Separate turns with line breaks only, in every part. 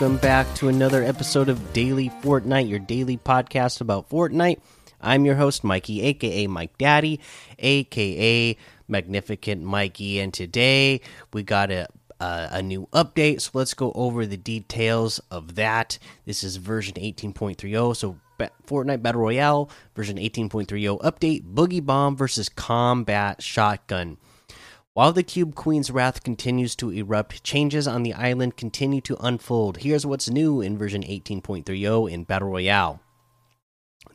Welcome back to another episode of Daily Fortnite, your daily podcast about Fortnite. I'm your host, Mikey, aka Mike Daddy, aka Magnificent Mikey, and today we got a a new update. So let's go over the details of that. This is version 18.30, so Fortnite Battle Royale version 18.30 update: Boogie Bomb versus Combat Shotgun. While the Cube Queen's wrath continues to erupt, changes on the island continue to unfold. Here's what's new in version 18.30 in Battle Royale.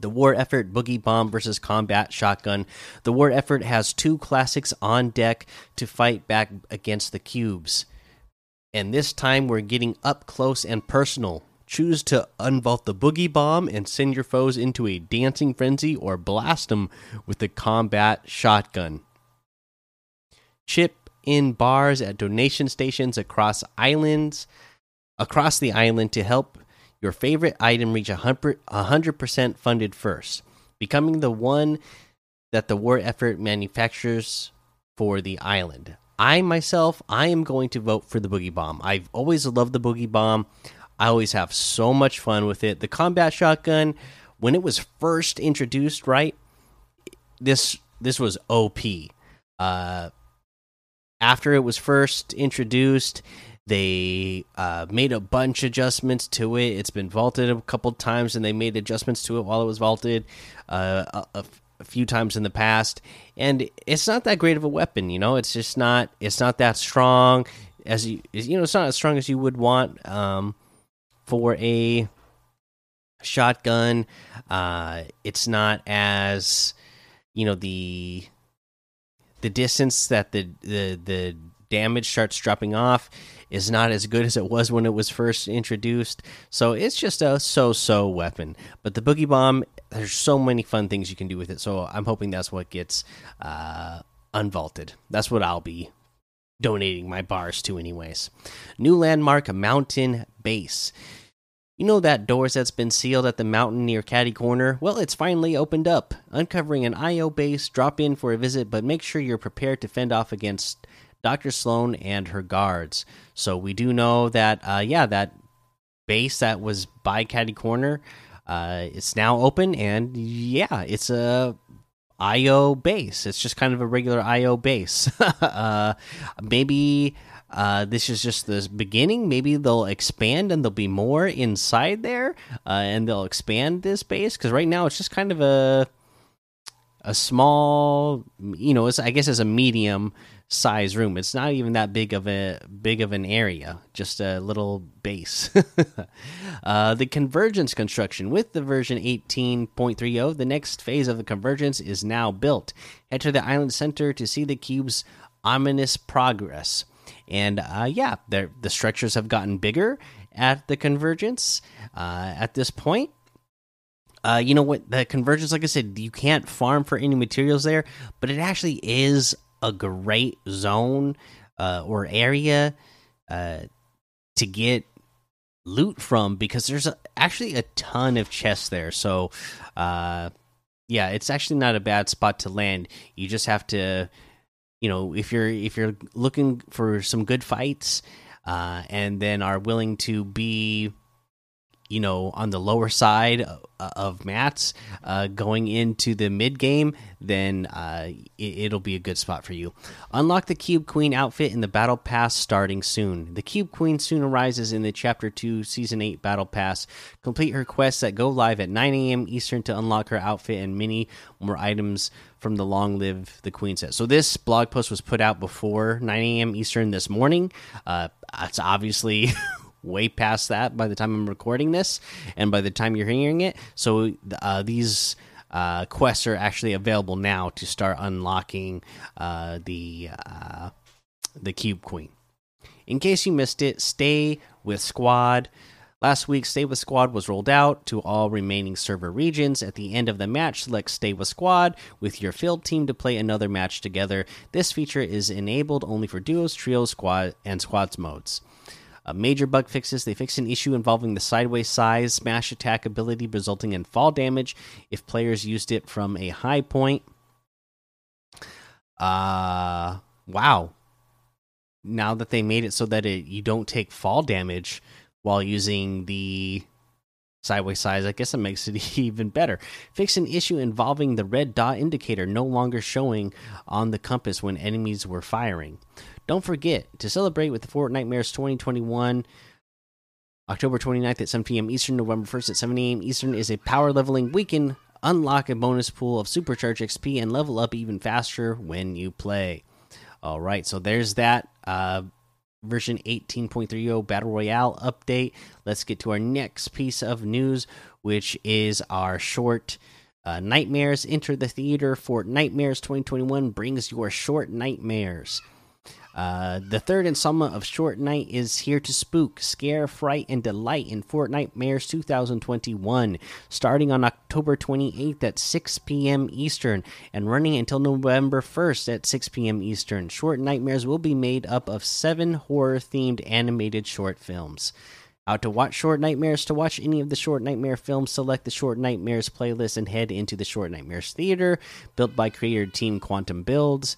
The war effort Boogie Bomb versus Combat Shotgun. The war effort has two classics on deck to fight back against the cubes. And this time we're getting up close and personal. Choose to unvault the Boogie Bomb and send your foes into a dancing frenzy or blast them with the Combat Shotgun. Chip in bars at donation stations across islands across the island to help your favorite item reach 100% funded first, becoming the one that the war effort manufactures for the island. I myself, I am going to vote for the Boogie Bomb. I've always loved the Boogie Bomb. I always have so much fun with it. The combat shotgun, when it was first introduced, right? This this was OP. Uh, after it was first introduced, they uh, made a bunch of adjustments to it. It's been vaulted a couple times, and they made adjustments to it while it was vaulted uh, a, a, a, few times in the past. And it's not that great of a weapon, you know. It's just not. It's not that strong as you. You know, it's not as strong as you would want um, for a shotgun. Uh, it's not as you know the the distance that the the the damage starts dropping off is not as good as it was when it was first introduced. So it's just a so-so weapon. But the boogie bomb, there's so many fun things you can do with it. So I'm hoping that's what gets uh, unvaulted. That's what I'll be donating my bars to, anyways. New landmark, mountain base. You know that doors that's been sealed at the mountain near Caddy Corner? Well, it's finally opened up, uncovering an IO base. Drop in for a visit, but make sure you're prepared to fend off against Dr. Slone and her guards. So we do know that, uh, yeah, that base that was by Caddy Corner, uh, it's now open, and yeah, it's a IO base. It's just kind of a regular IO base. uh, maybe uh, this is just the beginning. Maybe they'll expand and there'll be more inside there, uh, and they'll expand this base because right now it's just kind of a a small, you know, it's I guess it's a medium size room. It's not even that big of a big of an area, just a little base. uh, the convergence construction with the version 18.30, the next phase of the convergence is now built. To the island center to see the cube's ominous progress. And uh, yeah, the structures have gotten bigger at the convergence uh, at this point. Uh, you know what? The convergence, like I said, you can't farm for any materials there, but it actually is a great zone uh, or area uh, to get loot from because there's a, actually a ton of chests there. So, uh, yeah, it's actually not a bad spot to land. You just have to you know if you're if you're looking for some good fights uh, and then are willing to be you know on the lower side of mats uh, going into the mid game then uh, it, will be a good spot for you. Unlock the cube queen outfit in the battle pass starting soon. The cube queen soon arises in the chapter 2 season 8 battle pass. Complete her quests that go live at 9 a.m eastern to unlock her outfit and many more items from the long live the queen set. So this blog post was put out before 9 a.m eastern this morning. Uh, it's obviously way past that by the time I'm recording this, and by the time you're hearing it. So uh, these uh, quests are actually available now to start unlocking uh, the uh, the Cube Queen. In case you missed it, stay with Squad. Last week, Stay with Squad was rolled out to all remaining server regions. At the end of the match, select Stay with Squad with your field team to play another match together. This feature is enabled only for duos, trios, squad, and squads modes. Uh, major bug fixes they fixed an issue involving the sideways scythe smash attack ability, resulting in fall damage if players used it from a high point. Uh, wow. Now that they made it so that it, you don't take fall damage while using the sideways scythe. I guess it makes it even better. Fix an issue involving the red dot indicator no longer showing on the compass when enemies were firing. Don't forget to celebrate with the Fortnitemares 2021. October 29th at 7 p.m. Eastern, November 1st at 7 a.m. Eastern is a power leveling weekend. Unlock a bonus pool of supercharge XP and level up even faster when you play. All right, so there's that. Uh, version 18.30 Battle Royale update. Let's get to our next piece of news, which is our short uh, Nightmares Enter the Theater for Nightmares 2021 brings your short nightmares. Uh, the third installment of Short Night is here to spook, scare, fright, and delight in Fortnitemares 2021, starting on October 28th at 6 p.m. Eastern and running until November 1st at 6 p.m. Eastern. Short Nightmares will be made up of seven horror themed animated short films. Out to watch Short Nightmares. To watch any of the Short Nightmare films, select the Short Nightmares playlist and head into the Short Nightmares Theater, built by creator team Quantum Builds.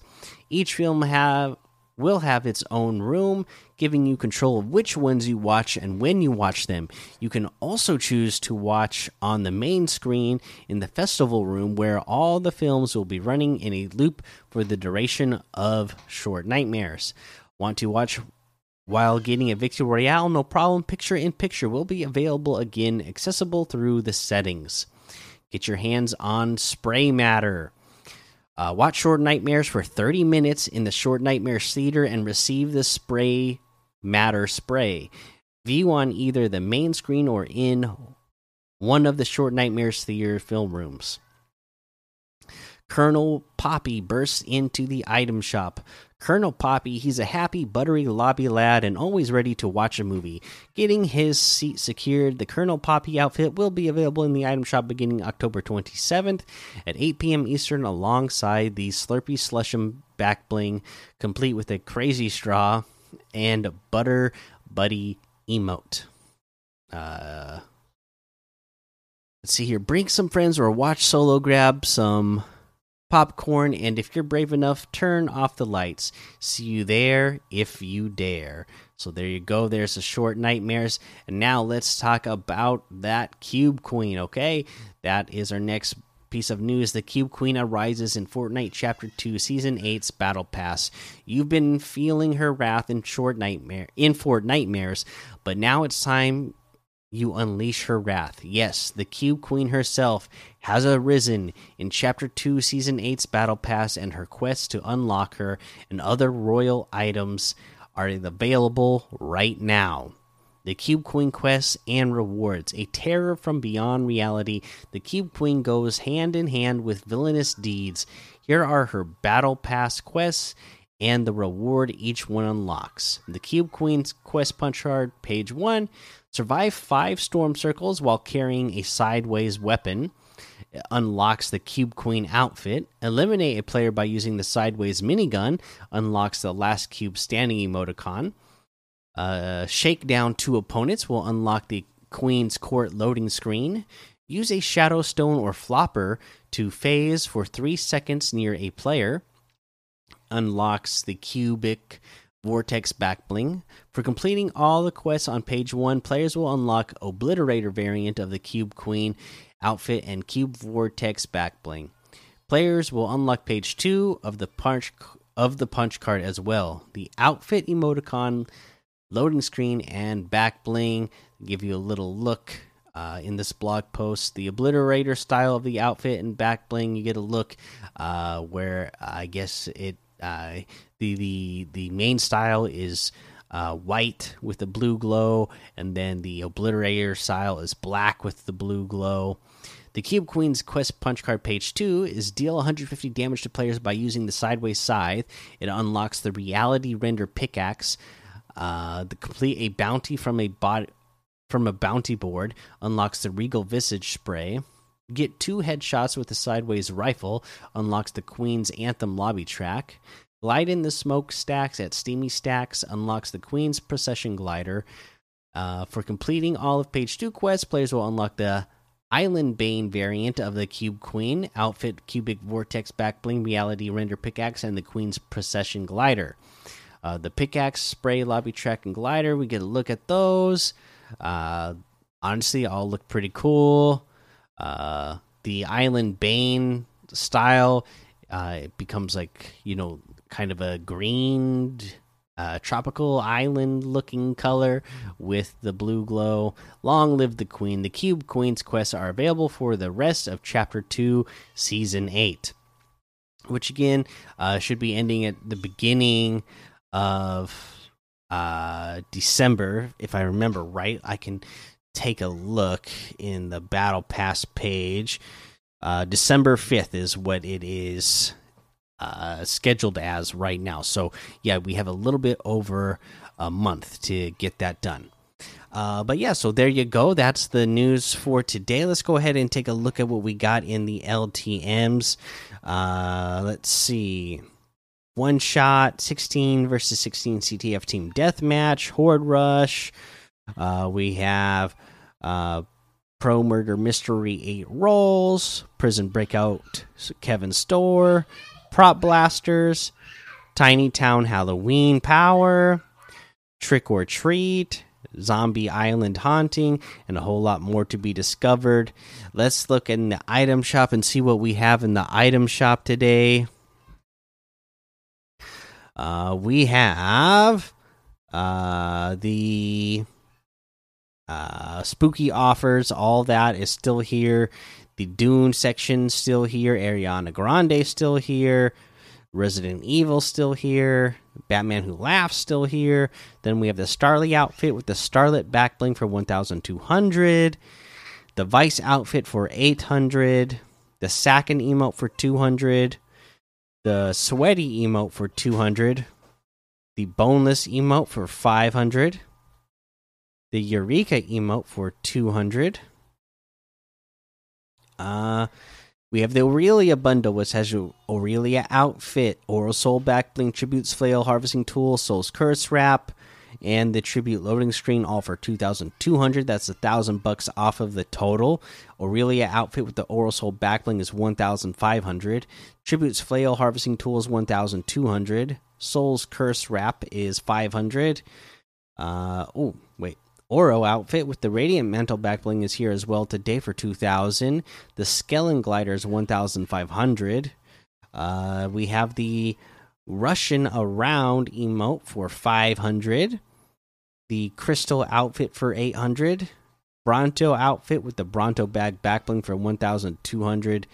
Each film have will have its own room, giving you control of which ones you watch and when you watch them. You can also choose to watch on the main screen in the festival room, where all the films will be running in a loop for the duration of Short Nightmares. Want to watch while getting a Victory Royale? No problem. Picture in picture will be available again, accessible through the settings. Get your hands on Spray Matter. Uh, watch Short Nightmares for 30 minutes in the Short Nightmares Theater and receive the Spray Matter spray. View on either the main screen or in one of the Short Nightmares Theater film rooms. Kernel Poppy bursts into the item shop. Kernel Poppy, he's a happy, buttery lobby lad and always ready to watch a movie. Getting his seat secured, the Kernel Poppy outfit will be available in the item shop beginning October 27th at 8 p.m. Eastern, alongside the Slurpee Slushum back bling, complete with a crazy straw and a butter buddy emote. Uh, let's see here. Bring some friends or watch solo. Grab some popcorn, and if you're brave enough, turn off the lights. See you there if you dare. So there you go. There's the short nightmares. And now let's talk about that Cube Queen, okay? That is our next piece of news. The Cube Queen arises in Fortnite Chapter 2, Season 8's Battle Pass. You've been feeling her wrath in short nightmare in Fortnitemares, but now it's time you unleash her wrath. Yes, the Cube Queen herself has arisen in Chapter 2, Season 8's Battle Pass, and her quest to unlock her and other royal items are available right now. The Cube Queen quests and rewards. A terror from beyond reality, the Cube Queen goes hand in hand with villainous deeds. Here are her Battle Pass quests and the reward each one unlocks. The Cube Queen's quest punch card, page 1 Survive five storm circles while carrying a sideways weapon. It unlocks the Cube Queen outfit. Eliminate a player by using the sideways minigun. Unlocks the last cube standing emoticon. Uh, shake down two opponents will unlock the Queen's Court loading screen. Use a Shadow Stone or Flopper to phase for three seconds near a player. Unlocks the Cubic Vortex Backbling. For completing all the quests on page 1, players will unlock Obliterator variant of the Cube Queen outfit and Cube Vortex Backbling. Players will unlock page 2 of the punch of the punch card as well. The outfit emoticon loading screen and back bling give you a little look uh, in this blog post. The obliterator style of the outfit and back bling, you get a look uh, where I guess it uh, the the the main style is uh, white with the blue glow, and then the obliterator style is black with the blue glow. The Cube Queen's quest punch card page 2 is deal 150 damage to players by using the sideways scythe. It unlocks the reality render pickaxe. Uh, the complete a bounty from a bot from a bounty board unlocks the regal visage spray. Get two headshots with the sideways rifle unlocks the Queen's Anthem lobby track. Glide in the smoke stacks at Steamy Stacks unlocks the Queen's Procession Glider. Uh, for completing all of page 2 quests, players will unlock the Island Bane variant of the Cube Queen, outfit Cubic Vortex Backbling, Reality Render Pickaxe, and the Queen's Procession Glider. Uh, the pickaxe, spray, lobby track, and glider, we get a look at those. Uh, honestly, all look pretty cool. Uh, the Island Bane style, uh, it becomes like you know, kind of a green uh, tropical island looking color with the blue glow. Long live the queen. The Cube Queen's quests are available for the rest of Chapter 2, Season 8, which again uh, should be ending at the beginning of uh, December, if I remember right. I can take a look in the Battle Pass page. Uh, December 5th is what it is uh, scheduled as right now. So yeah, we have a little bit over a month to get that done. Uh, but yeah, so there you go. That's the news for today. Let's go ahead and take a look at what we got in the LTM's. Uh, let's see. One shot, 16 versus 16 CTF team deathmatch, Horde Rush. Uh, we have uh, Pro Murder Mystery 8 roles, Prison Breakout Kevin Store, Prop Blasters, Tiny Town Halloween Power, Trick or Treat, Zombie Island Haunting, and a whole lot more to be discovered. Let's look in the item shop and see what we have in the item shop today. Uh, we have uh, the uh, spooky offers. All that is still here. The Dune section still here. Ariana Grande still here. Resident Evil still here. Batman Who Laughs still here. Then we have the Starly outfit with the Starlit back bling for 1,200. The Vice outfit for 800. The Sacken emote for 200. The Sweaty emote for 200. The Boneless emote for 500. The Eureka emote for 200. Uh, we have the Aurelia bundle, which has your Aurelia outfit, Aura Soul Backbling, Tributes Flail Harvesting Tool, Soul's Curse Wrap, and the Tribute Loading Screen, all for 2,200. That's a thousand bucks off of the total. Aurelia outfit with the Aura Soul Backbling is 1,500. Tributes Flail Harvesting Tool is 1,200. Soul's Curse Wrap is 500. Uh, oh, wait. Oro outfit with the Radiant Mantle backbling is here as well today for 2000. The Skellen Glider is 1500. Uh, we have the Rushin' Around emote for 500. The Crystal outfit for 800. Bronto outfit with the Bronto bag backbling for 1200.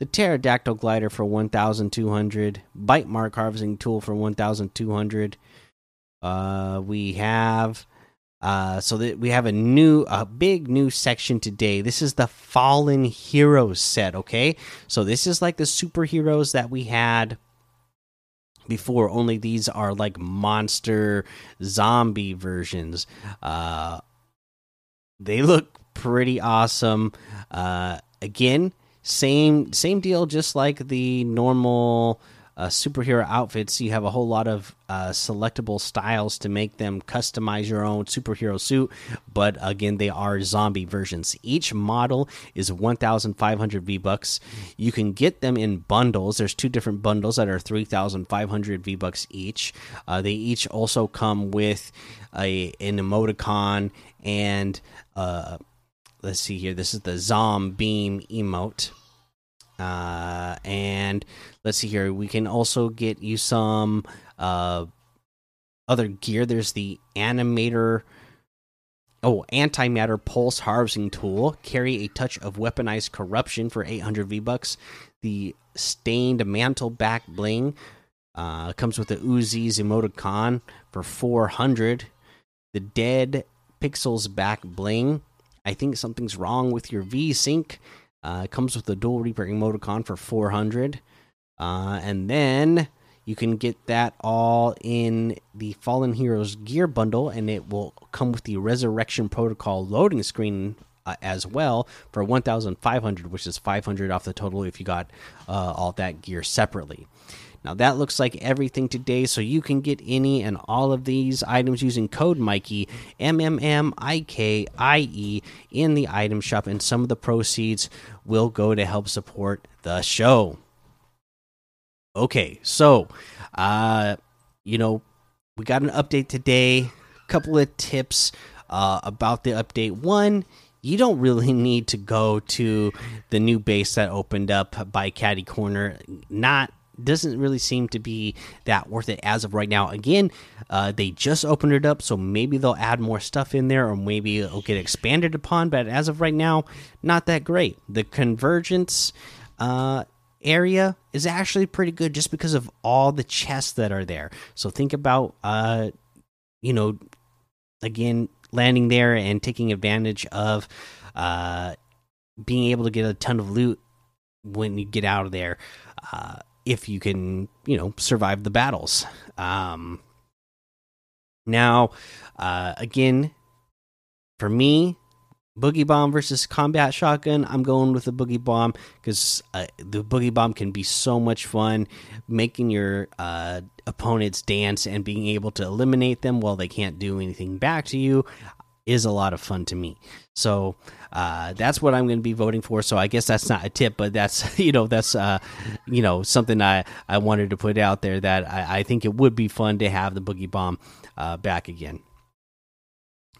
The Pterodactyl glider for 1200. Bite mark harvesting tool for 1200. Uh, we have uh, so that we have a new, a big new section today. This is the Fallen Heroes set. Okay, so this is like the superheroes that we had before. Only these are like monster zombie versions. Uh, they look pretty awesome. Uh, again, same same deal, just like the normal uh, superhero outfits, you have a whole lot of uh, selectable styles to make them customize your own superhero suit. But again, they are zombie versions. Each model is 1,500 V bucks. You can get them in bundles. There's two different bundles that are 3,500 V bucks each. Uh, they each also come with a an emoticon and uh, let's see here. This is the Zom Beam emote. Uh, and let's see here. We can also get you some uh, other gear. There's the animator. Oh, antimatter pulse harvesting tool. Carry a touch of weaponized corruption for 800 V bucks. The stained mantle back bling uh, comes with the Uzi's emoticon for 400. The dead pixels back bling. I think something's wrong with your V sync. Uh, it comes with the dual Reaper emoticon for 400. Uh, and then you can get that all in the Fallen Heroes gear bundle, and it will come with the Resurrection Protocol loading screen uh, as well for 1,500, which is 500 off the total if you got uh, all that gear separately. Now that looks like everything today, so you can get any and all of these items using code Mikey M M M I K I E in the item shop, and some of the proceeds will go to help support the show. Okay, so uh, you know, we got an update today, a couple of tips uh, about the update. One, you don't really need to go to the new base that opened up by Caddy Corner. Not doesn't really seem to be that worth it as of right now. Again, uh, they just opened it up, so maybe they'll add more stuff in there, or maybe it'll get expanded upon. But as of right now, not that great. The convergence uh, area is actually pretty good, just because of all the chests that are there. So think about, uh, you know, again landing there and taking advantage of uh, being able to get a ton of loot when you get out of there. Uh, if you can, you know, survive the battles. Um, now, uh, again, for me, boogie bomb versus combat shotgun i'm going with the boogie bomb because uh, the boogie bomb can be so much fun making your uh, opponents dance and being able to eliminate them while they can't do anything back to you is a lot of fun to me. So uh, that's what I'm going to be voting for. So I guess that's not a tip, but that's you know that's uh, you know something I I wanted to put out there that I, I think it would be fun to have the boogie bomb uh, back again.